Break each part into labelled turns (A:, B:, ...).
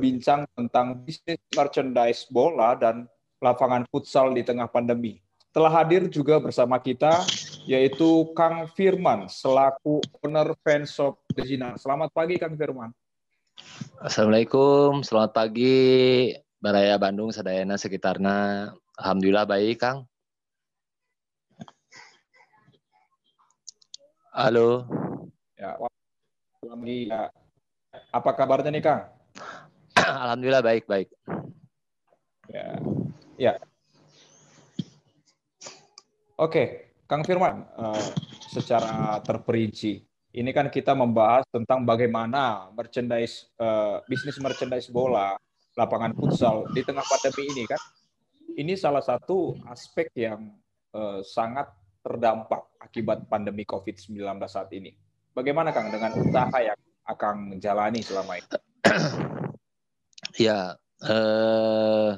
A: berbincang tentang bisnis merchandise bola dan lapangan futsal di tengah pandemi. Telah hadir juga bersama kita yaitu Kang Firman selaku owner fanshop Dejina. Selamat pagi Kang Firman.
B: Assalamualaikum, selamat pagi Baraya Bandung, Sadayana sekitarnya. Alhamdulillah baik Kang. Halo.
A: Ya, ya. Apa kabarnya nih Kang?
B: Alhamdulillah baik baik.
A: Ya. Ya. Oke, Kang Firman, uh, secara terperinci, ini kan kita membahas tentang bagaimana merchandise uh, bisnis merchandise bola, lapangan futsal di tengah pandemi ini kan. Ini salah satu aspek yang uh, sangat terdampak akibat pandemi COVID-19 saat ini. Bagaimana Kang dengan usaha yang akan menjalani selama ini?
B: Ya, eh,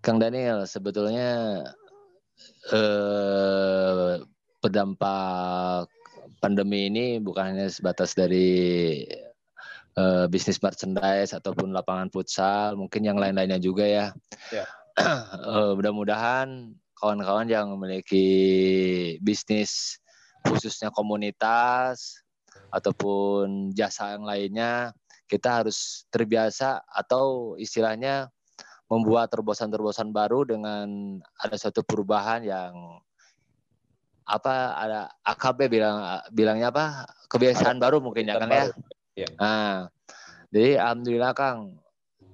B: Kang Daniel, sebetulnya eh, berdampak pandemi ini bukan hanya sebatas dari eh, bisnis merchandise ataupun lapangan futsal, mungkin yang lain-lainnya juga ya. ya. eh, mudah-mudahan kawan-kawan yang memiliki bisnis khususnya komunitas ataupun jasa yang lainnya kita harus terbiasa atau istilahnya membuat terobosan-terobosan baru dengan ada suatu perubahan yang apa ada AKB bilang bilangnya apa kebiasaan ada, baru mungkin ya Kang ya. ya. Nah, jadi alhamdulillah Kang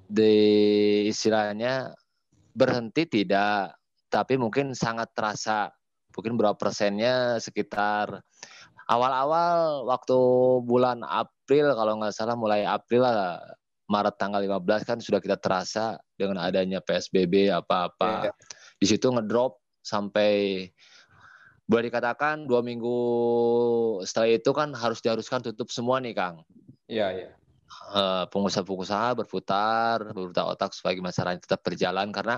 B: di istilahnya berhenti tidak tapi mungkin sangat terasa mungkin berapa persennya sekitar awal-awal waktu bulan April kalau nggak salah mulai April lah Maret tanggal 15 kan sudah kita terasa dengan adanya PSBB apa-apa. Yeah. Di situ ngedrop sampai boleh dikatakan dua minggu setelah itu kan harus diharuskan tutup semua nih Kang.
A: Iya, yeah, iya. Yeah.
B: Uh, pengusaha-pengusaha berputar, berputar otak supaya masyarakat tetap berjalan karena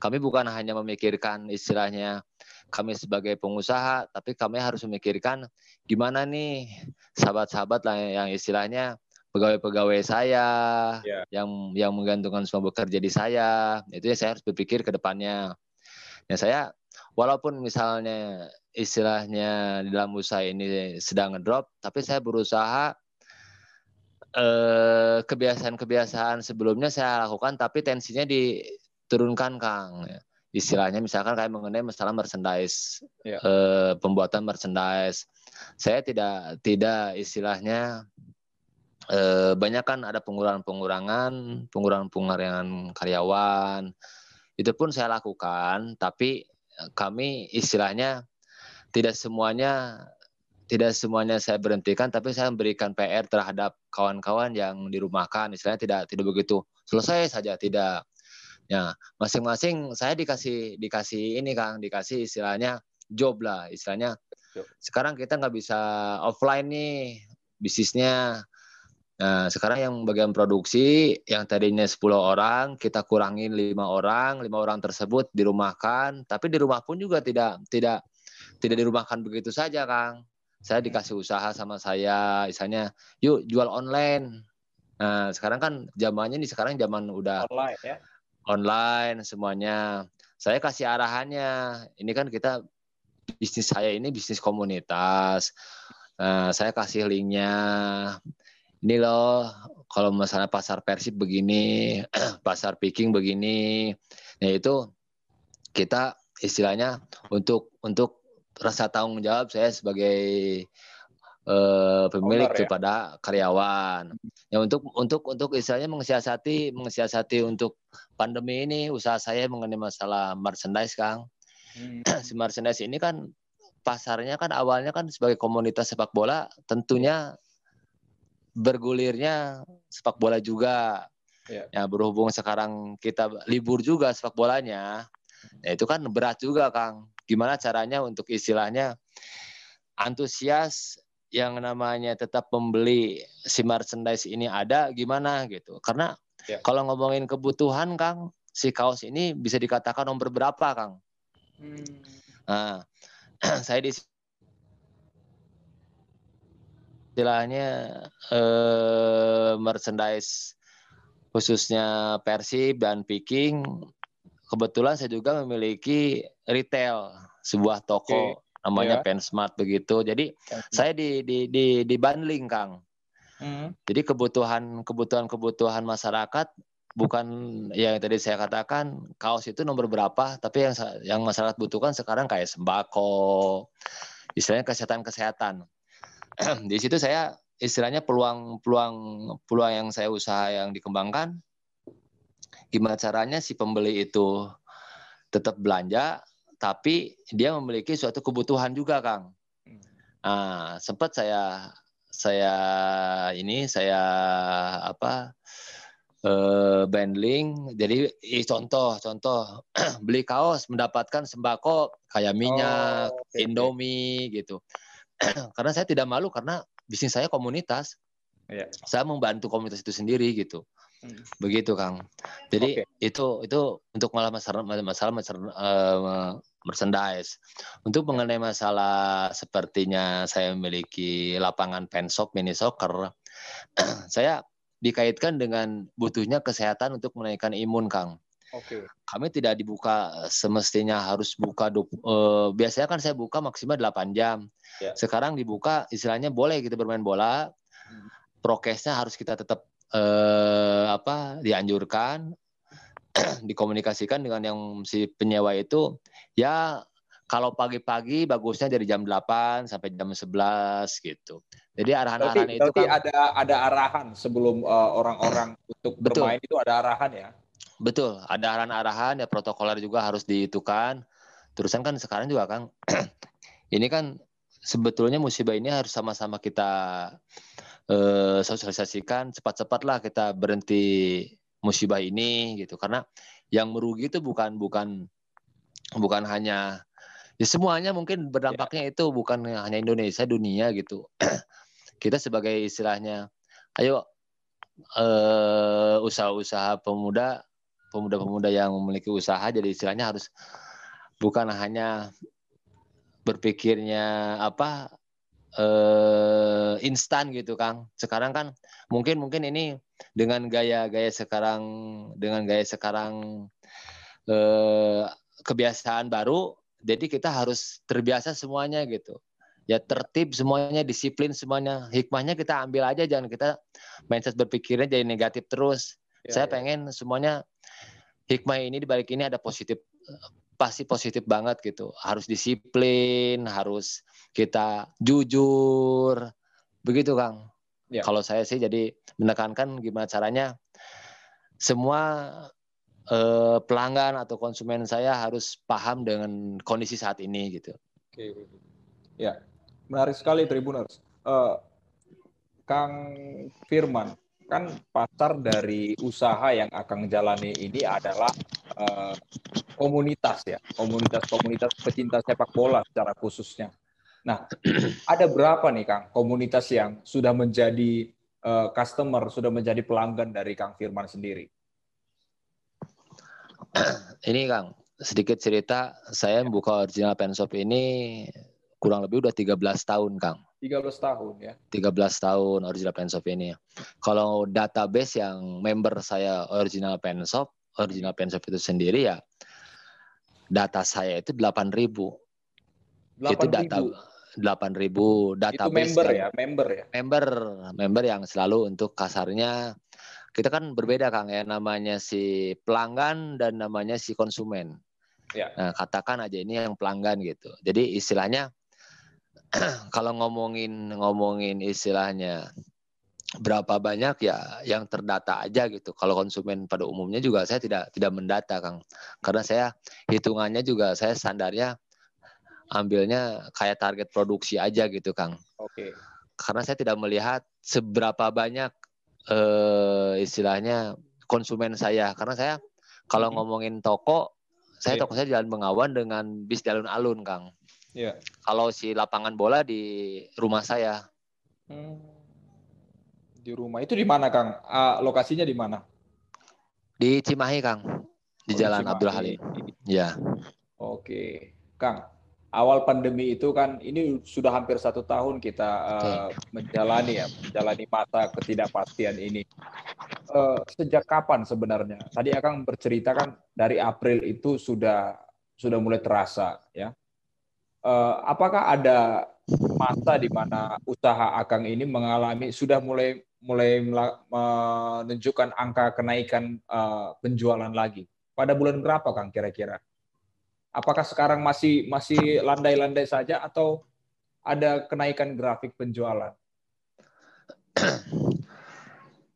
B: kami bukan hanya memikirkan istilahnya kami sebagai pengusaha, tapi kami harus memikirkan gimana nih sahabat-sahabat lah yang istilahnya pegawai-pegawai saya yeah. yang yang menggantungkan semua bekerja di saya, itu ya saya harus berpikir ke depannya. Ya saya walaupun misalnya istilahnya di dalam usaha ini sedang ngedrop, tapi saya berusaha eh, kebiasaan-kebiasaan sebelumnya saya lakukan, tapi tensinya diturunkan, Kang. Istilahnya misalkan kayak mengenai masalah merchandise, ya. eh, pembuatan merchandise. Saya tidak tidak istilahnya eh, banyak kan ada pengurangan-pengurangan, pengurangan-pengurangan karyawan. Itu pun saya lakukan, tapi kami istilahnya tidak semuanya tidak semuanya saya berhentikan tapi saya memberikan PR terhadap kawan-kawan yang dirumahkan istilahnya tidak tidak begitu selesai saja tidak ya masing-masing saya dikasih dikasih ini Kang dikasih istilahnya job lah istilahnya. Sekarang kita nggak bisa offline nih bisnisnya. Nah, sekarang yang bagian produksi yang tadinya 10 orang kita kurangin lima orang, lima orang tersebut dirumahkan, tapi di rumah pun juga tidak tidak tidak dirumahkan begitu saja, Kang. Saya dikasih usaha sama saya, misalnya, yuk jual online. Nah, sekarang kan zamannya nih sekarang zaman udah
A: online ya.
B: Online semuanya. Saya kasih arahannya. Ini kan kita bisnis saya ini bisnis komunitas. Nah, saya kasih linknya. Ini loh, kalau masalah pasar Persib begini, pasar picking begini. Nah, itu kita istilahnya untuk untuk rasa tanggung jawab saya sebagai uh, pemilik Owner, ya? kepada karyawan. Ya untuk untuk untuk istilahnya mensiasati mensiasati untuk pandemi ini usaha saya mengenai masalah merchandise Kang. Hmm. si merchandise ini kan pasarnya kan awalnya kan sebagai komunitas sepak bola tentunya bergulirnya sepak bola juga. Ya. ya berhubung sekarang kita libur juga sepak bolanya. Ya itu kan berat juga Kang gimana caranya untuk istilahnya antusias yang namanya tetap membeli si merchandise ini ada gimana gitu karena ya. kalau ngomongin kebutuhan Kang si kaos ini bisa dikatakan nomor berapa Kang hmm. nah saya di istilahnya eh, merchandise khususnya Persib dan Viking. Kebetulan saya juga memiliki retail sebuah toko okay. Namanya yeah. Pensmart begitu. Jadi Pensmart. saya di di di di bundling Kang. Mm. Jadi kebutuhan kebutuhan kebutuhan masyarakat bukan yang tadi saya katakan kaos itu nomor berapa, tapi yang yang masyarakat butuhkan sekarang kayak sembako, istilahnya kesehatan kesehatan. di situ saya istilahnya peluang-peluang peluang yang saya usaha yang dikembangkan gimana caranya si pembeli itu tetap belanja tapi dia memiliki suatu kebutuhan juga Kang. Hmm. Nah, sempat saya saya ini saya apa eh, bundling jadi contoh contoh beli kaos mendapatkan sembako kayak minyak, oh, okay. Indomie gitu. karena saya tidak malu karena bisnis saya komunitas. Yeah. Saya membantu komunitas itu sendiri gitu. Begitu Kang. Jadi okay. itu itu untuk malah masalah masalah, masalah uh, merchandise. Untuk mengenai masalah sepertinya saya memiliki lapangan pensop mini soccer, saya dikaitkan dengan butuhnya kesehatan untuk menaikkan imun Kang. Oke. Okay. Kami tidak dibuka semestinya harus buka uh, biasanya kan saya buka maksimal 8 jam. Yeah. Sekarang dibuka istilahnya boleh kita bermain bola. Hmm. Prokesnya harus kita tetap uh, apa dianjurkan dikomunikasikan dengan yang si penyewa itu ya kalau pagi-pagi bagusnya dari jam 8 sampai jam 11 gitu. Jadi arahan-arahan itu
A: kan ada ada arahan sebelum uh, orang-orang untuk bermain Betul. itu ada arahan ya.
B: Betul, ada arahan-arahan ya protokoler juga harus diitukan. Terusan kan sekarang juga kan ini kan sebetulnya musibah ini harus sama-sama kita eh, sosialisasikan cepat-cepatlah kita berhenti musibah ini gitu karena yang merugi itu bukan bukan bukan hanya ya semuanya mungkin berdampaknya ya. itu bukan hanya Indonesia dunia gitu kita sebagai istilahnya ayo eh, usaha-usaha pemuda pemuda-pemuda yang memiliki usaha jadi istilahnya harus bukan hanya berpikirnya apa eh, instan gitu Kang. Sekarang kan mungkin mungkin ini dengan gaya-gaya sekarang dengan gaya sekarang eh, kebiasaan baru jadi kita harus terbiasa semuanya gitu ya tertib semuanya disiplin semuanya hikmahnya kita ambil aja jangan kita mindset berpikirnya jadi negatif terus ya, saya ya. pengen semuanya hikmah ini di balik ini ada positif pasti positif banget gitu. Harus disiplin, harus kita jujur. Begitu, Kang. Ya. Kalau saya sih jadi menekankan gimana caranya semua eh, pelanggan atau konsumen saya harus paham dengan kondisi saat ini gitu. Oke.
A: Ya. Menarik sekali Tribuners. Uh, Kang Firman, kan pasar dari usaha yang akan jalani ini adalah uh, komunitas ya, komunitas-komunitas pecinta sepak bola secara khususnya. Nah, ada berapa nih Kang komunitas yang sudah menjadi uh, customer, sudah menjadi pelanggan dari Kang Firman sendiri?
B: Ini Kang, sedikit cerita, saya membuka original pen shop ini kurang lebih udah 13 tahun, Kang.
A: 13 tahun ya.
B: 13 tahun original pen shop ini. Kalau database yang member saya original pen shop, original pen shop itu sendiri ya data saya itu 8000. 8 itu data 8000 database. Itu
A: member ya, member ya.
B: Member, member yang selalu untuk kasarnya kita kan berbeda Kang ya namanya si pelanggan dan namanya si konsumen. Ya. Nah, katakan aja ini yang pelanggan gitu. Jadi istilahnya kalau ngomongin ngomongin istilahnya berapa banyak ya yang terdata aja gitu. Kalau konsumen pada umumnya juga saya tidak tidak mendata Kang. Karena saya hitungannya juga saya standarnya ambilnya kayak target produksi aja gitu Kang. Oke. Okay. Karena saya tidak melihat seberapa banyak eh, istilahnya konsumen saya. Karena saya kalau ngomongin toko, saya yeah. toko saya jalan Bengawan dengan bis jalan alun Kang. Yeah. Kalau si lapangan bola di rumah saya. Hmm.
A: Di rumah itu di mana Kang? Uh, lokasinya di mana?
B: Di Cimahi Kang. Di oh, Jalan Cimahi. Abdul Halim. Ya.
A: Oke, Kang. Awal pandemi itu kan ini sudah hampir satu tahun kita uh, menjalani ya, menjalani masa ketidakpastian ini. uh, sejak kapan sebenarnya? Tadi akan bercerita kan dari April itu sudah sudah mulai terasa ya. Uh, apakah ada masa di mana usaha Akang ini mengalami sudah mulai mulai menunjukkan angka kenaikan uh, penjualan lagi? Pada bulan berapa Kang kira-kira? Apakah sekarang masih masih landai-landai saja atau ada kenaikan grafik penjualan?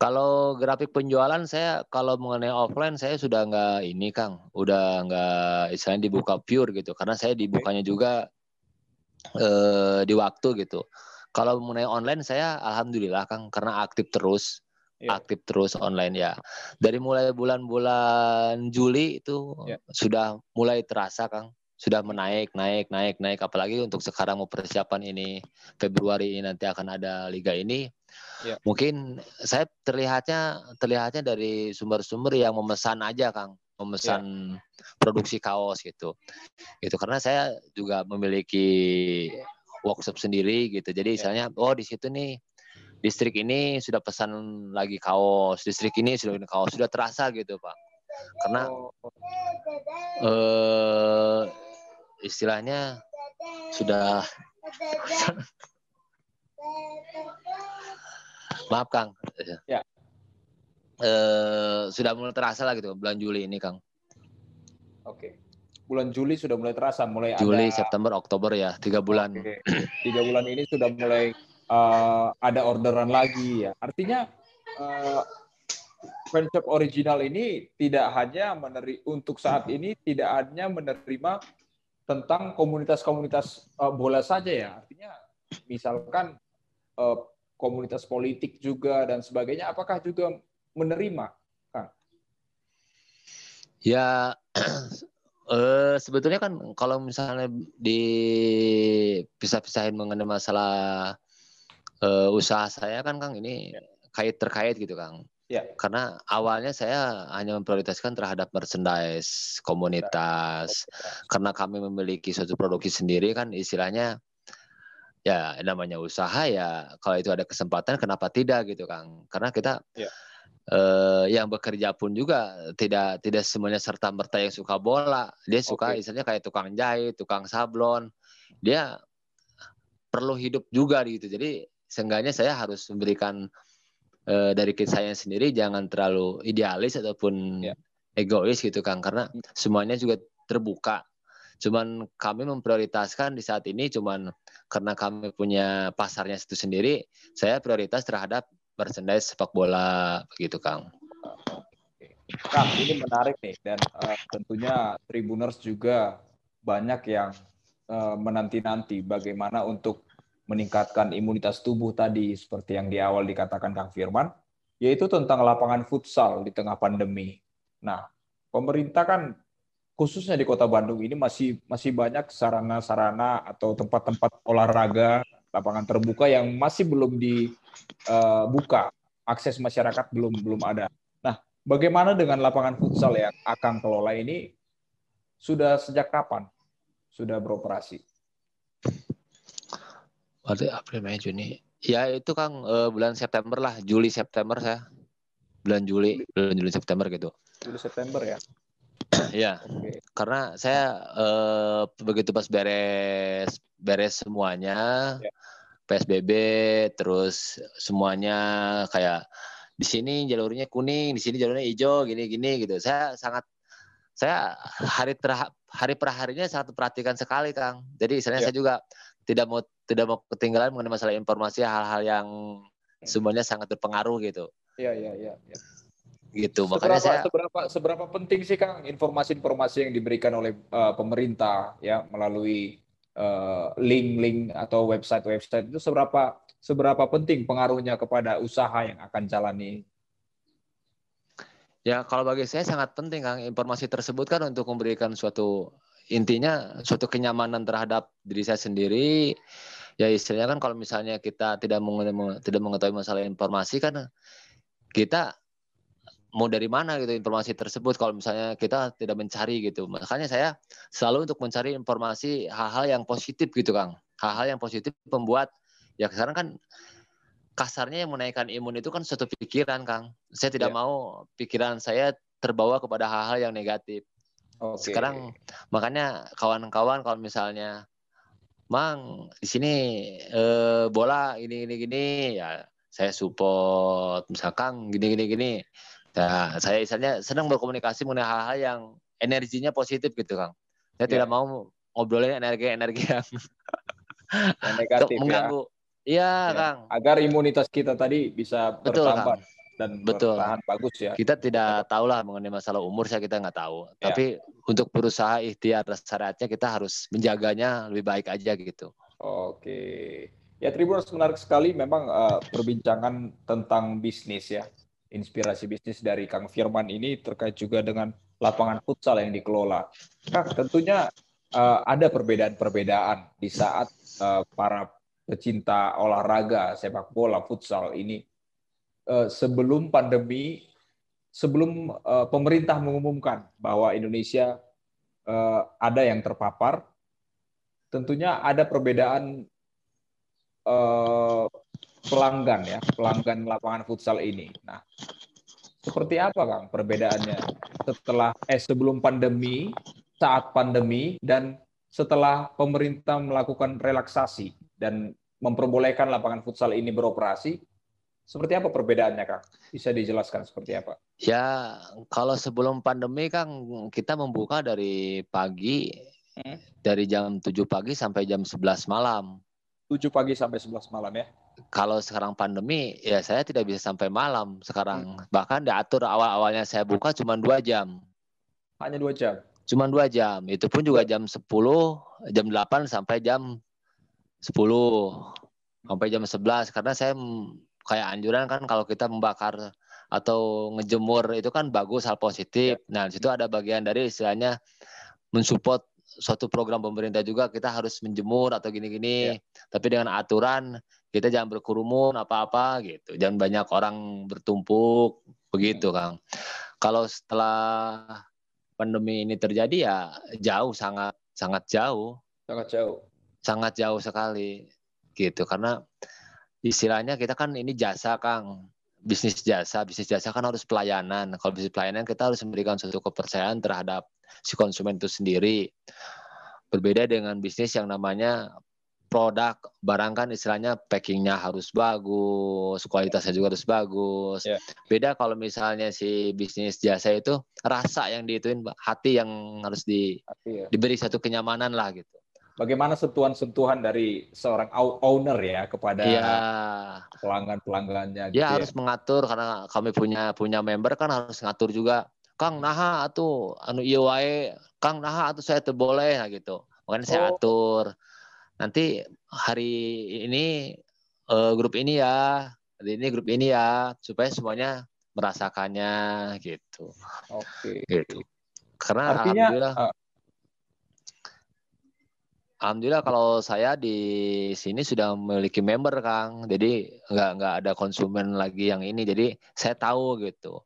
B: Kalau grafik penjualan saya kalau mengenai offline saya sudah nggak ini Kang, udah nggak istilahnya dibuka pure gitu karena saya dibukanya juga eh, di waktu gitu. Kalau mengenai online saya alhamdulillah Kang karena aktif terus yeah. aktif terus online ya. Dari mulai bulan-bulan Juli itu yeah. sudah mulai terasa Kang sudah menaik, naik, naik, naik. Apalagi untuk sekarang mau persiapan ini Februari ini nanti akan ada liga ini. Ya. Mungkin saya terlihatnya terlihatnya dari sumber-sumber yang memesan aja, Kang, memesan ya. produksi kaos gitu. Gitu karena saya juga memiliki workshop sendiri gitu. Jadi ya. misalnya oh di situ nih distrik ini sudah pesan lagi kaos, distrik ini sudah kaos, sudah terasa gitu, Pak. Karena oh. eh istilahnya sudah maaf Kang ya e, sudah mulai terasa lah gitu bulan Juli ini Kang
A: oke bulan Juli sudah mulai terasa mulai
B: Juli ada... September Oktober ya tiga bulan
A: oke. tiga bulan ini sudah mulai uh, ada orderan lagi ya artinya uh, Friendship original ini tidak hanya meneri untuk saat ini tidak hanya menerima tentang komunitas-komunitas uh, bola saja ya. Artinya misalkan uh, komunitas politik juga dan sebagainya apakah juga menerima, Kang?
B: Ya uh, sebetulnya kan kalau misalnya dipisah-pisahin mengenai masalah uh, usaha saya kan Kang ini ya. kait terkait gitu Kang. Ya. Karena awalnya saya hanya memprioritaskan terhadap merchandise komunitas. Karena kami memiliki suatu produksi sendiri kan istilahnya ya namanya usaha ya kalau itu ada kesempatan kenapa tidak gitu Kang. Karena kita ya. Eh, yang bekerja pun juga tidak tidak semuanya serta merta yang suka bola. Dia suka okay. istilahnya kayak tukang jahit, tukang sablon. Dia perlu hidup juga gitu. Jadi seenggaknya saya harus memberikan uh, dari saya sendiri jangan terlalu idealis ataupun yeah. egois gitu Kang karena hmm. semuanya juga terbuka. Cuman kami memprioritaskan di saat ini cuman karena kami punya pasarnya itu sendiri, saya prioritas terhadap merchandise sepak bola begitu Kang.
A: Kang, ini menarik nih dan uh, tentunya Tribuners juga banyak yang uh, menanti-nanti bagaimana untuk meningkatkan imunitas tubuh tadi seperti yang di awal dikatakan Kang Firman, yaitu tentang lapangan futsal di tengah pandemi. Nah, pemerintah kan khususnya di Kota Bandung ini masih masih banyak sarana-sarana atau tempat-tempat olahraga lapangan terbuka yang masih belum dibuka, akses masyarakat belum belum ada. Nah, bagaimana dengan lapangan futsal yang akan kelola ini sudah sejak kapan sudah beroperasi?
B: Berarti April, Mei, Juni. Ya itu Kang uh, bulan September lah, Juli September saya. Bulan Juli, bulan Juli September gitu.
A: Juli September ya.
B: ya. Okay. Karena saya uh, begitu pas beres beres semuanya yeah. PSBB terus semuanya kayak di sini jalurnya kuning, di sini jalurnya hijau, gini-gini gitu. Saya sangat saya hari ter hari per harinya sangat perhatikan sekali, Kang. Jadi istilahnya yeah. saya juga tidak mau tidak mau ketinggalan mengenai masalah informasi hal-hal yang semuanya sangat berpengaruh gitu.
A: Iya iya iya. Ya.
B: Gitu
A: seberapa, makanya saya seberapa seberapa penting sih Kang informasi-informasi yang diberikan oleh uh, pemerintah ya melalui link-link uh, atau website-website itu seberapa seberapa penting pengaruhnya kepada usaha yang akan jalani?
B: Ya, kalau bagi saya sangat penting Kang. Informasi tersebut kan untuk memberikan suatu intinya suatu kenyamanan terhadap diri saya sendiri. Ya istilahnya kan kalau misalnya kita tidak tidak mengetahui masalah informasi kan kita mau dari mana gitu informasi tersebut kalau misalnya kita tidak mencari gitu makanya saya selalu untuk mencari informasi hal-hal yang positif gitu kang hal-hal yang positif membuat ya sekarang kan kasarnya yang menaikkan imun itu kan suatu pikiran, Kang. Saya tidak yeah. mau pikiran saya terbawa kepada hal-hal yang negatif. Okay. Sekarang makanya kawan-kawan kalau misalnya Mang di sini eh, bola ini gini gini ya saya support misalkan gini gini gini Nah, saya misalnya senang berkomunikasi mengenai hal-hal yang energinya positif gitu, Kang. Saya yeah. tidak mau ngobrolin energi-energi yang,
A: yang negatif ya. mengganggu.
B: Iya, ya. Kang.
A: Agar imunitas kita tadi bisa Betul, bertambah Kang. dan
B: Betul.
A: bertahan bagus ya.
B: Kita tidak tahu lah mengenai masalah umur, saya kita nggak tahu. Ya. Tapi untuk berusaha ikhtiar syariatnya kita harus menjaganya lebih baik aja gitu.
A: Oke. Ya Tribuners menarik sekali memang uh, perbincangan tentang bisnis ya inspirasi bisnis dari Kang Firman ini terkait juga dengan lapangan futsal yang dikelola. Kang, tentunya uh, ada perbedaan-perbedaan di saat uh, para pecinta olahraga sepak bola futsal ini uh, sebelum pandemi, sebelum uh, pemerintah mengumumkan bahwa Indonesia uh, ada yang terpapar, tentunya ada perbedaan pelanggan ya, pelanggan lapangan futsal ini. Nah, seperti apa Kang perbedaannya setelah eh sebelum pandemi, saat pandemi dan setelah pemerintah melakukan relaksasi dan memperbolehkan lapangan futsal ini beroperasi, seperti apa perbedaannya, Kang? Bisa dijelaskan seperti apa?
B: Ya, kalau sebelum pandemi, Kang, kita membuka dari pagi, hmm? dari jam 7 pagi sampai jam 11 malam.
A: 7 pagi sampai 11 malam ya?
B: Kalau sekarang pandemi ya saya tidak bisa sampai malam sekarang hmm. bahkan diatur awal-awalnya saya buka cuma dua jam
A: hanya dua jam
B: cuma dua jam itu pun juga jam 10 jam 8 sampai jam 10 sampai jam 11 karena saya kayak anjuran kan kalau kita membakar atau ngejemur itu kan bagus hal positif. Ya. Nah, situ ada bagian dari istilahnya mensupport suatu program pemerintah juga kita harus menjemur atau gini-gini. Ya. Tapi dengan aturan kita jangan berkerumun apa-apa gitu. Jangan banyak orang bertumpuk begitu Kang. Kalau setelah pandemi ini terjadi ya jauh sangat sangat jauh.
A: Sangat jauh.
B: Sangat jauh sekali gitu. Karena istilahnya kita kan ini jasa Kang. Bisnis jasa bisnis jasa kan harus pelayanan. Kalau bisnis pelayanan kita harus memberikan suatu kepercayaan terhadap si konsumen itu sendiri berbeda dengan bisnis yang namanya produk barang kan istilahnya packingnya harus bagus, kualitasnya juga harus bagus. Yeah. Beda kalau misalnya si bisnis jasa itu rasa yang diituin, hati yang harus di hati, ya. diberi satu kenyamanan lah gitu.
A: Bagaimana sentuhan-sentuhan dari seorang owner ya kepada yeah. pelanggan-pelanggannya?
B: Gitu ya, ya harus mengatur karena kami punya punya member kan harus ngatur juga. Kang naha atau anu iya Kang naha atau saya terboleh nah gitu. Makanya saya oh. atur nanti hari ini uh, grup ini ya, hari ini grup ini ya, supaya semuanya merasakannya gitu.
A: Oke.
B: Gitu. Karena Artinya, alhamdulillah. Uh, Alhamdulillah kalau saya di sini sudah memiliki member Kang, jadi nggak nggak ada konsumen lagi yang ini, jadi saya tahu gitu.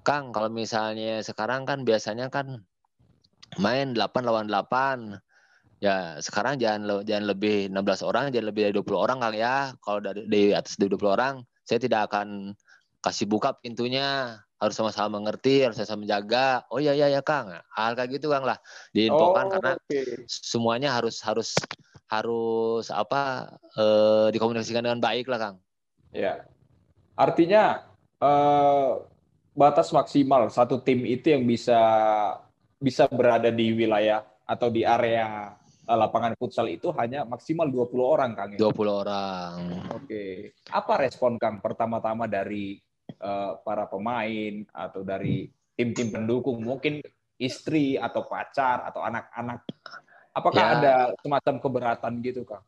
B: Kang, kalau misalnya sekarang kan biasanya kan main 8 lawan 8 Ya, sekarang jangan jangan lebih 16 orang, jangan lebih dari 20 orang Kang ya. Kalau dari di atas dari 20 orang, saya tidak akan kasih buka pintunya. Harus sama-sama mengerti, harus sama menjaga. Oh iya iya ya Kang. Hal kayak gitu Kang lah. Diinfokan oh, karena okay. semuanya harus harus harus apa eh, dikomunikasikan dengan baik lah Kang.
A: Ya. Artinya eh, batas maksimal satu tim itu yang bisa bisa berada di wilayah atau di area Eh, lapangan futsal itu hanya maksimal 20 orang, Kang.
B: 20 ya? orang.
A: Oke. Apa respon Kang pertama-tama dari uh, para pemain atau dari tim-tim pendukung? Mungkin istri atau pacar atau anak-anak. Apakah ya. ada semacam keberatan gitu, Kang?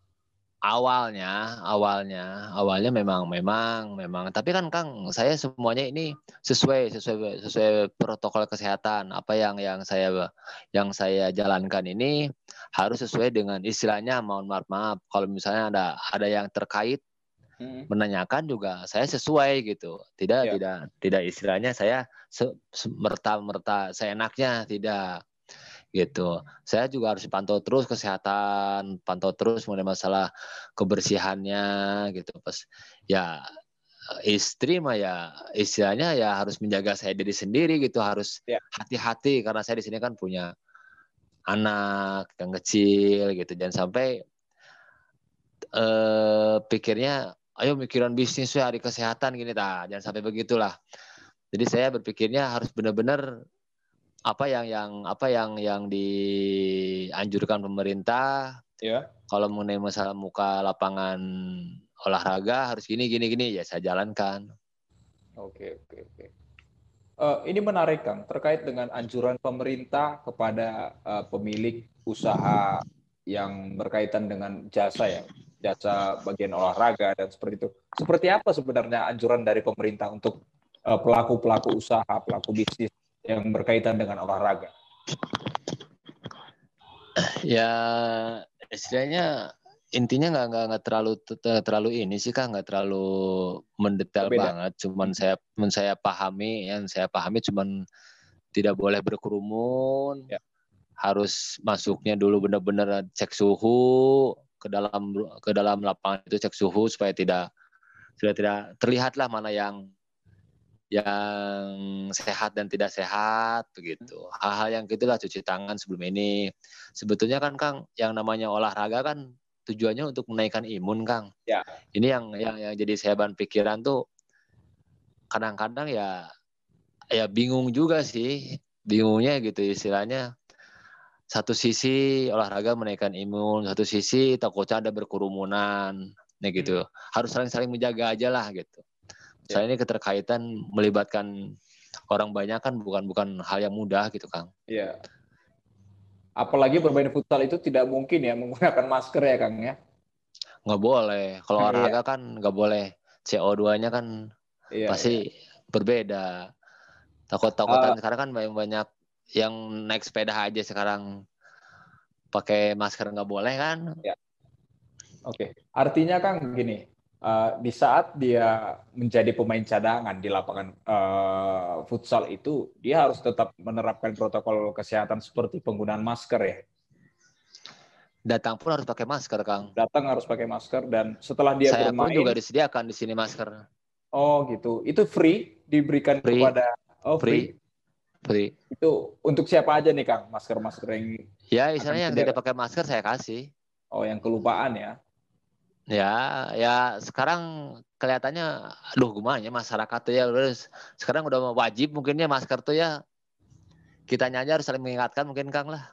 B: Awalnya awalnya awalnya memang memang memang. Tapi kan Kang saya semuanya ini sesuai sesuai sesuai protokol kesehatan. Apa yang yang saya yang saya jalankan ini harus sesuai dengan istilahnya mohon maaf maaf. Kalau misalnya ada ada yang terkait hmm. menanyakan juga saya sesuai gitu. Tidak ya. tidak tidak istilahnya saya se, merta merta seenaknya tidak gitu. Saya juga harus pantau terus kesehatan, pantau terus mengenai masalah kebersihannya gitu. Pas ya istri mah ya istilahnya ya harus menjaga saya diri sendiri gitu, harus ya. hati-hati karena saya di sini kan punya anak yang kecil gitu. Jangan sampai eh, pikirnya ayo mikiran bisnis ya hari kesehatan gini ta jangan sampai begitulah jadi saya berpikirnya harus benar-benar apa yang yang apa yang yang dianjurkan pemerintah. Ya kalau mengenai masalah muka lapangan olahraga harus gini gini gini ya saya jalankan.
A: Oke oke oke. Uh, ini menarik kang terkait dengan anjuran pemerintah kepada uh, pemilik usaha yang berkaitan dengan jasa ya jasa bagian olahraga dan seperti itu. Seperti apa sebenarnya anjuran dari pemerintah untuk uh, pelaku pelaku usaha pelaku bisnis yang berkaitan dengan olahraga?
B: Ya istilahnya intinya nggak nggak nggak terlalu terlalu ini sih kan nggak terlalu mendetail Beda. banget cuman saya cuman saya pahami yang saya pahami cuman tidak boleh berkerumun ya. harus masuknya dulu benar-benar cek suhu ke dalam ke dalam lapangan itu cek suhu supaya tidak sudah tidak terlihat lah mana yang yang sehat dan tidak sehat begitu. Hal-hal yang gitulah cuci tangan sebelum ini. Sebetulnya kan Kang, yang namanya olahraga kan tujuannya untuk menaikkan imun Kang. Ya. Ini yang yang yang jadi saya bahan pikiran tuh kadang-kadang ya ya bingung juga sih. Bingungnya gitu istilahnya. Satu sisi olahraga menaikkan imun, satu sisi takutnya ada berkerumunan. Nah gitu. Hmm. Harus saling-saling menjaga aja lah gitu saya ini keterkaitan melibatkan orang banyak kan bukan bukan hal yang mudah gitu Kang.
A: Iya. Apalagi bermain futsal itu tidak mungkin ya menggunakan masker ya Kang ya.
B: Nggak boleh. Kalau iya. olahraga kan nggak boleh. CO2-nya kan iya, pasti iya. berbeda. Takut-takutan uh, sekarang kan banyak banyak yang naik sepeda aja sekarang pakai masker nggak boleh kan?
A: Ya. Oke, artinya Kang gini, uh, di saat dia menjadi pemain cadangan di lapangan uh, futsal itu dia harus tetap menerapkan protokol kesehatan seperti penggunaan masker ya.
B: Datang pun harus pakai masker, Kang.
A: Datang harus pakai masker dan setelah dia
B: Saya bermain pun juga disediakan di sini masker.
A: Oh, gitu. Itu free diberikan free. kepada
B: Oh, free. Free.
A: Itu untuk siapa aja nih, Kang? Masker-masker yang
B: Ya, misalnya yang tidak pakai masker saya kasih.
A: Oh, yang kelupaan ya.
B: Ya, ya sekarang kelihatannya, aduh gimana ya masyarakat tuh ya, sekarang udah wajib mungkinnya masker tuh ya, kita aja harus saling mengingatkan mungkin Kang lah.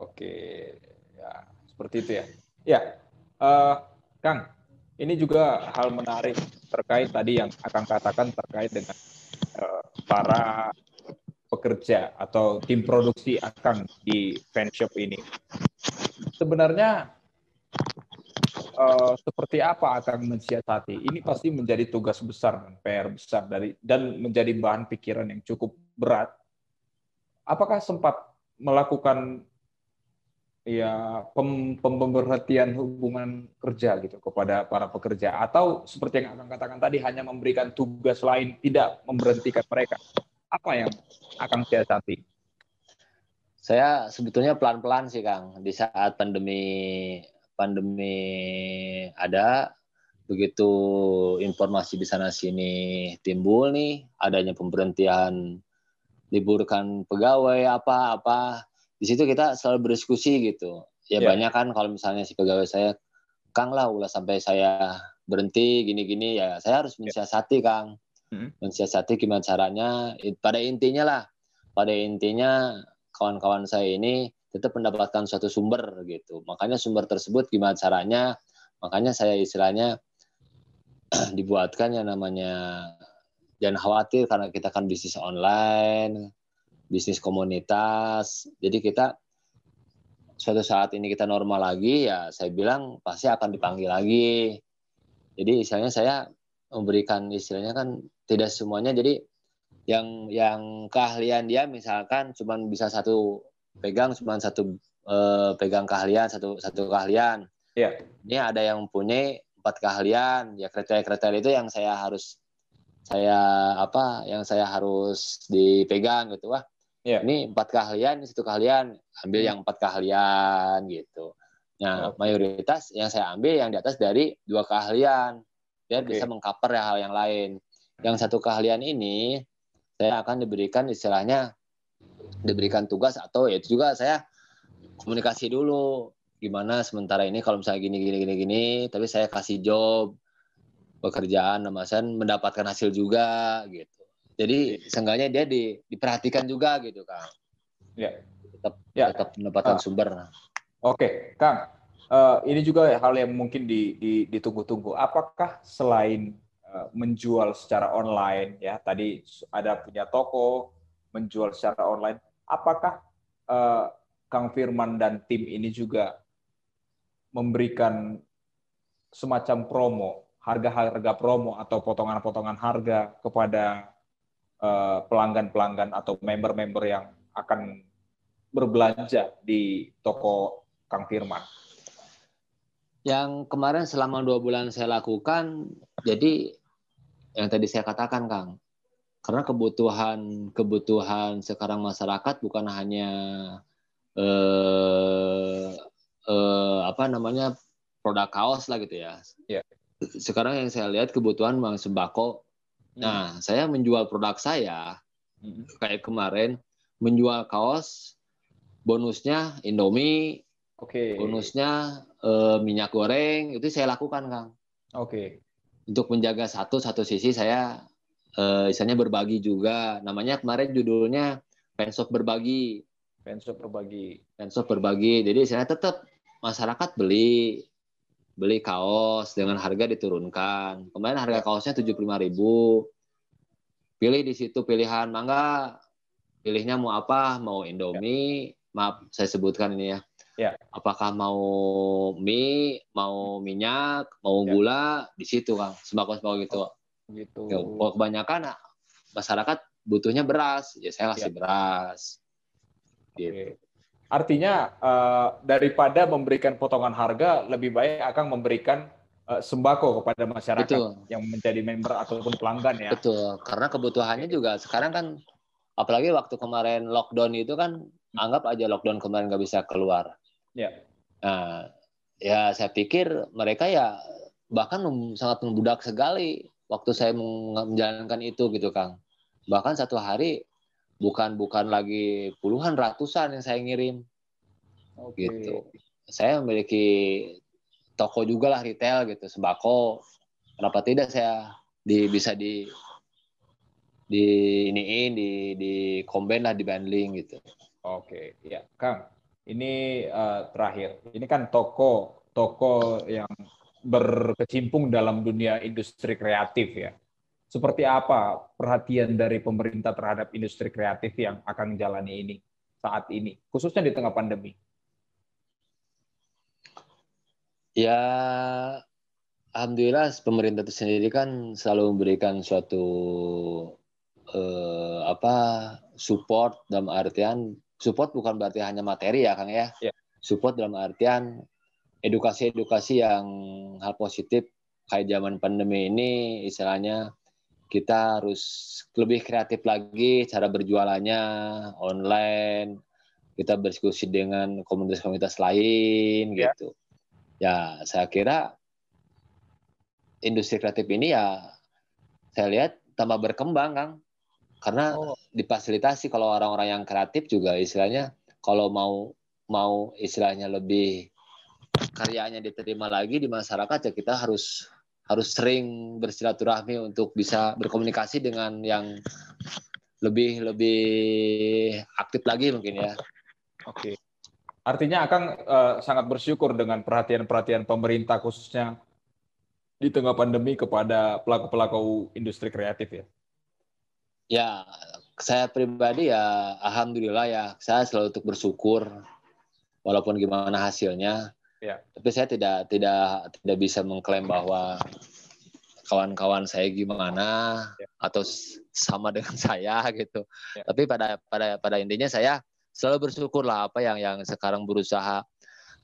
A: Oke, ya seperti itu ya. Ya, uh, Kang, ini juga hal menarik terkait tadi yang akan katakan terkait dengan uh, para pekerja atau tim produksi akan di fanshop ini. Sebenarnya uh, seperti apa akan mensiasati? Ini pasti menjadi tugas besar PR besar dari dan menjadi bahan pikiran yang cukup berat. Apakah sempat melakukan ya pem, hubungan kerja gitu kepada para pekerja? Atau seperti yang akan katakan tadi hanya memberikan tugas lain tidak memberhentikan mereka? Apa yang akan siasati?
B: Saya sebetulnya pelan-pelan sih Kang. Di saat pandemi pandemi ada, begitu informasi di sana sini timbul nih, adanya pemberhentian liburkan pegawai apa apa, di situ kita selalu berdiskusi gitu. Ya yeah. banyak kan kalau misalnya si pegawai saya, Kang lah ulah sampai saya berhenti gini-gini ya saya harus ya. mensiasati Kang. Mm-hmm. Mensiasati gimana caranya. Pada intinya lah, pada intinya kawan-kawan saya ini tetap mendapatkan suatu sumber gitu. Makanya sumber tersebut gimana caranya? Makanya saya istilahnya dibuatkan yang namanya jangan khawatir karena kita kan bisnis online, bisnis komunitas. Jadi kita suatu saat ini kita normal lagi ya saya bilang pasti akan dipanggil lagi. Jadi istilahnya saya memberikan istilahnya kan tidak semuanya jadi yang yang keahlian dia misalkan cuma bisa satu pegang cuma satu uh, pegang keahlian satu satu keahlian. Iya. Ini ada yang punya empat keahlian. Ya kriteria-kriteria itu yang saya harus saya apa yang saya harus dipegang gitu wah Yeah. Ini empat keahlian, ini satu keahlian, ambil hmm. yang empat keahlian gitu. Nah, okay. mayoritas yang saya ambil yang di atas dari dua keahlian, biar okay. bisa mengcover ya hal yang lain. Yang satu keahlian ini saya akan diberikan istilahnya diberikan tugas atau ya itu juga saya komunikasi dulu gimana sementara ini kalau misalnya gini gini gini gini tapi saya kasih job pekerjaan namasan mendapatkan hasil juga gitu jadi seenggaknya dia di, diperhatikan juga gitu kang
A: ya
B: tetap ya. tetap mendapatkan ah. sumber oke
A: okay. kang uh, ini juga hal yang mungkin di, di, ditunggu-tunggu apakah selain uh, menjual secara online ya tadi ada punya toko menjual secara online apakah uh, Kang Firman dan tim ini juga memberikan semacam promo, harga-harga promo atau potongan-potongan harga kepada eh, pelanggan-pelanggan atau member-member yang akan berbelanja di toko Kang Firman?
B: Yang kemarin selama dua bulan saya lakukan, jadi yang tadi saya katakan Kang, karena kebutuhan kebutuhan sekarang masyarakat bukan hanya eh, eh, apa namanya produk kaos lah gitu ya. Yeah. Sekarang yang saya lihat kebutuhan bang sembako. Hmm. Nah, saya menjual produk saya hmm. kayak kemarin menjual kaos, bonusnya Indomie. Okay. Bonusnya eh, minyak goreng itu saya lakukan kang.
A: Oke. Okay.
B: Untuk menjaga satu satu sisi saya eh, misalnya berbagi juga. Namanya kemarin judulnya Pensop berbagi.
A: Pensop berbagi.
B: Pensop berbagi. Jadi saya tetap masyarakat beli beli kaos dengan harga diturunkan. Kemarin harga kaosnya 75.000. Pilih di situ pilihan mangga. Pilihnya mau apa? Mau Indomie, ya. maaf saya sebutkan ini ya.
A: Ya.
B: Apakah mau mie, mau minyak, mau ya. gula di situ Kang. Sembako-sembako gitu.
A: Gitu.
B: Ya, kebanyakan masyarakat butuhnya beras, ya saya kasih ya. beras.
A: Gitu. Artinya uh, daripada memberikan potongan harga, lebih baik akan memberikan uh, sembako kepada masyarakat Betul. yang menjadi member ataupun pelanggan ya.
B: Betul, karena kebutuhannya juga sekarang kan, apalagi waktu kemarin lockdown itu kan, hmm. anggap aja lockdown kemarin nggak bisa keluar.
A: Ya.
B: Nah, ya saya pikir mereka ya bahkan sangat membudak sekali waktu saya menjalankan itu gitu Kang. Bahkan satu hari bukan bukan lagi puluhan ratusan yang saya ngirim. Okay. gitu. Saya memiliki toko juga lah retail gitu sembako. Kenapa tidak saya di bisa di di iniin di di combine lah di bundling gitu.
A: Oke ya. Kang ini uh, terakhir. Ini kan toko toko yang berkecimpung dalam dunia industri kreatif ya seperti apa perhatian dari pemerintah terhadap industri kreatif yang akan menjalani ini saat ini, khususnya di tengah pandemi?
B: Ya, alhamdulillah pemerintah itu sendiri kan selalu memberikan suatu eh, apa support dalam artian support bukan berarti hanya materi ya Kang ya. ya. Support dalam artian edukasi-edukasi yang hal positif kayak zaman pandemi ini istilahnya kita harus lebih kreatif lagi cara berjualannya online kita berdiskusi dengan komunitas-komunitas lain ya. gitu ya saya kira industri kreatif ini ya saya lihat tambah berkembang kang karena oh. difasilitasi kalau orang-orang yang kreatif juga istilahnya kalau mau mau istilahnya lebih karyanya diterima lagi di masyarakat ya kita harus harus sering bersilaturahmi untuk bisa berkomunikasi dengan yang lebih lebih aktif lagi mungkin ya.
A: Oke. Artinya akan uh, sangat bersyukur dengan perhatian-perhatian pemerintah khususnya di tengah pandemi kepada pelaku-pelaku industri kreatif ya.
B: Ya, saya pribadi ya alhamdulillah ya saya selalu untuk bersyukur walaupun gimana hasilnya
A: Ya.
B: Tapi saya tidak tidak tidak bisa mengklaim bahwa kawan-kawan saya gimana ya. atau sama dengan saya gitu. Ya. Tapi pada pada pada intinya saya selalu bersyukur lah apa yang yang sekarang berusaha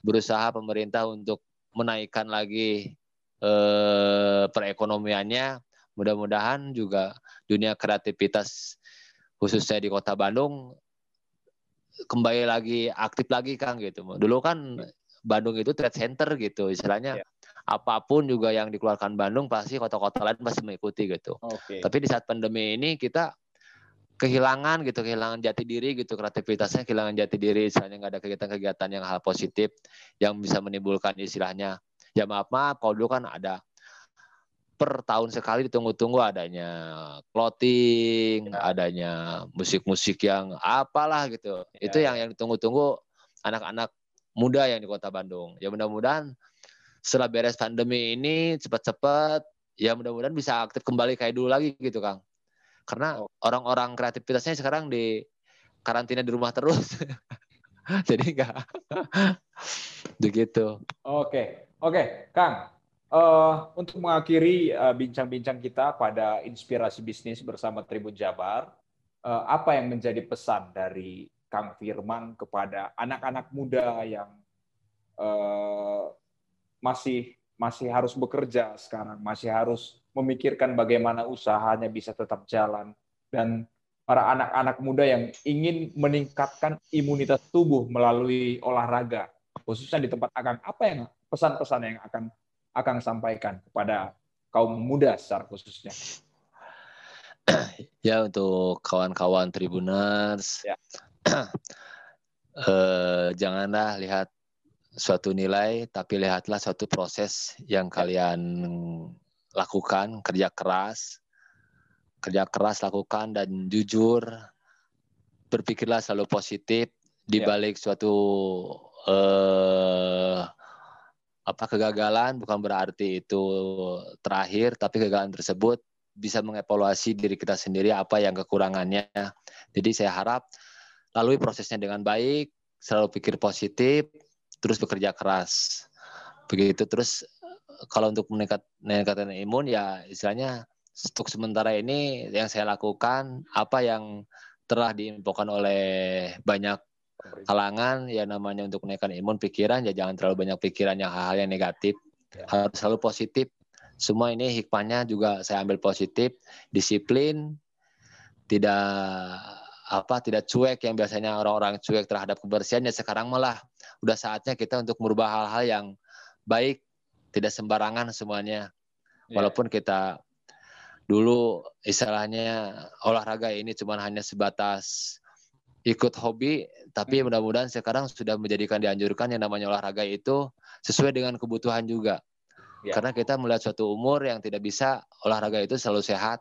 B: berusaha pemerintah untuk menaikkan lagi eh, perekonomiannya. Mudah-mudahan juga dunia kreativitas khususnya di Kota Bandung kembali lagi aktif lagi Kang gitu. Dulu kan Bandung itu trade center gitu istilahnya. Yeah. Apa pun juga yang dikeluarkan Bandung pasti kota-kota lain pasti mengikuti gitu. Okay. Tapi di saat pandemi ini kita kehilangan gitu, kehilangan jati diri gitu, kreativitasnya kehilangan jati diri, istilahnya nggak ada kegiatan-kegiatan yang hal positif yang bisa menimbulkan istilahnya. Ya maaf maaf, kalau dulu kan ada per tahun sekali ditunggu-tunggu adanya clothing, ya. adanya musik-musik yang apalah gitu. Ya. Itu yang yang ditunggu-tunggu anak-anak muda yang di Kota Bandung. Ya mudah-mudahan setelah beres pandemi ini cepat-cepat ya mudah-mudahan bisa aktif kembali kayak dulu lagi gitu, Kang. Karena orang-orang kreativitasnya sekarang di karantina di rumah terus. Jadi enggak begitu.
A: Oke. Oke, Kang uh, untuk mengakhiri uh, bincang-bincang kita pada inspirasi bisnis bersama Tribun Jabar, uh, apa yang menjadi pesan dari Kang Firman kepada anak-anak muda yang uh, masih masih harus bekerja sekarang, masih harus memikirkan bagaimana usahanya bisa tetap jalan dan para anak-anak muda yang ingin meningkatkan imunitas tubuh melalui olahraga, khususnya di tempat Akang, apa yang pesan-pesan yang akan akan sampaikan kepada kaum muda secara khususnya?
B: Ya untuk kawan-kawan Tribuners, ya. eh, janganlah lihat suatu nilai, tapi lihatlah suatu proses yang ya. kalian lakukan, kerja keras, kerja keras lakukan dan jujur, berpikirlah selalu positif di ya. balik ya. suatu eh, apa kegagalan bukan berarti itu terakhir tapi kegagalan tersebut bisa mengevaluasi diri kita sendiri apa yang kekurangannya jadi saya harap lalui prosesnya dengan baik selalu pikir positif terus bekerja keras. Begitu. Terus kalau untuk meningkat meningkatkan imun ya istilahnya untuk sementara ini yang saya lakukan apa yang telah diinfokan oleh banyak kalangan ya namanya untuk menaikkan imun pikiran ya jangan terlalu banyak pikiran yang hal-hal yang negatif. Ya. harus selalu positif. Semua ini hikmahnya juga saya ambil positif disiplin tidak apa tidak cuek yang biasanya orang-orang cuek terhadap kebersihan ya sekarang malah udah saatnya kita untuk merubah hal-hal yang baik tidak sembarangan semuanya ya. walaupun kita dulu istilahnya olahraga ini cuma hanya sebatas ikut hobi tapi hmm. mudah-mudahan sekarang sudah menjadikan dianjurkan yang namanya olahraga itu sesuai dengan kebutuhan juga ya. karena kita melihat suatu umur yang tidak bisa olahraga itu selalu sehat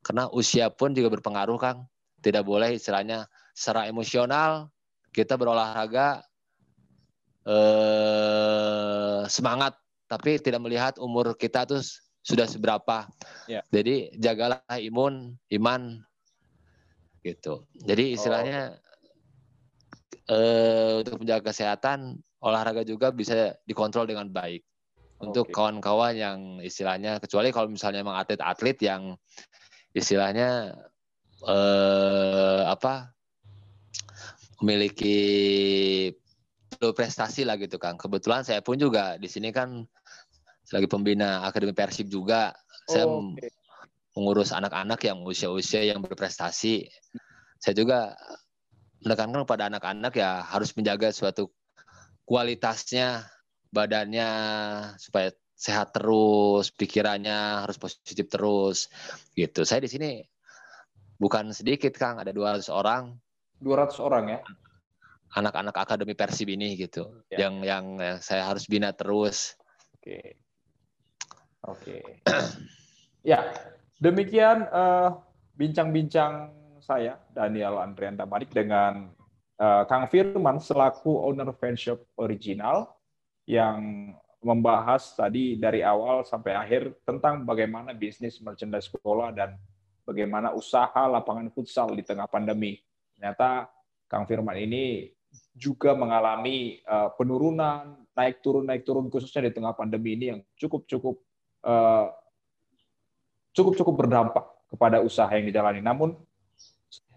B: karena usia pun juga berpengaruh kang tidak boleh istilahnya secara emosional kita berolahraga eh, semangat tapi tidak melihat umur kita tuh sudah seberapa ya. jadi jagalah imun iman gitu. Jadi istilahnya oh. eh, untuk menjaga kesehatan olahraga juga bisa dikontrol dengan baik. Untuk kawan-kawan yang istilahnya kecuali kalau misalnya memang atlet-atlet yang istilahnya eh, apa memiliki prestasi lah gitu kan. Kebetulan saya pun juga di sini kan sebagai pembina akademi Persib juga. Oh, saya okay mengurus anak-anak yang usia-usia yang berprestasi. Saya juga menekankan kepada anak-anak ya harus menjaga suatu kualitasnya, badannya supaya sehat terus, pikirannya harus positif terus gitu. Saya di sini bukan sedikit Kang, ada 200 orang.
A: 200 orang ya.
B: Anak-anak akademi Persib ini gitu. Ya. Yang yang saya harus bina terus.
A: Oke. Oke. ya, Demikian uh, bincang-bincang saya Daniel Andrian Damanik dengan uh, Kang Firman selaku owner fanshop original yang membahas tadi dari awal sampai akhir tentang bagaimana bisnis merchandise bola dan bagaimana usaha lapangan futsal di tengah pandemi. Ternyata Kang Firman ini juga mengalami uh, penurunan naik turun naik turun khususnya di tengah pandemi ini yang cukup cukup uh, cukup-cukup berdampak kepada usaha yang dijalani. Namun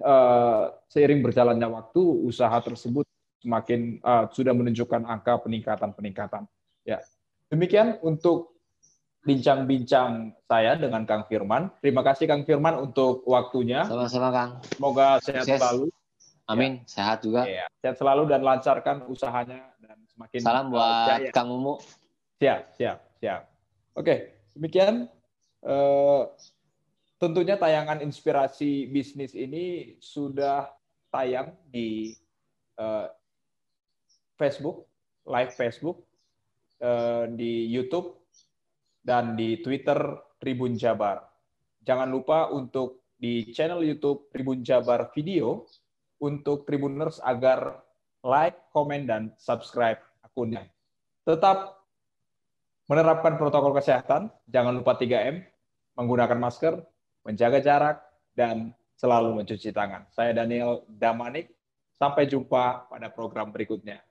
A: uh, seiring berjalannya waktu, usaha tersebut semakin sudah menunjukkan angka peningkatan-peningkatan. Ya, demikian untuk bincang-bincang saya dengan Kang Firman. Terima kasih Kang Firman untuk waktunya.
B: Sama-sama Kang.
A: Semoga sehat selalu.
B: Amin, ya. sehat juga.
A: Ya. Sehat selalu dan lancarkan usahanya dan semakin
B: Salam buat jaya. Kang Mumu.
A: Siap, siap, siap. Oke, demikian uh, tentunya tayangan inspirasi bisnis ini sudah tayang di uh, Facebook, live Facebook, uh, di YouTube, dan di Twitter Tribun Jabar. Jangan lupa untuk di channel YouTube Tribun Jabar Video untuk Tribuners agar like, komen, dan subscribe akunnya. Tetap menerapkan protokol kesehatan, jangan lupa 3M, menggunakan masker, menjaga jarak, dan selalu mencuci tangan. Saya Daniel Damanik, sampai jumpa pada program berikutnya.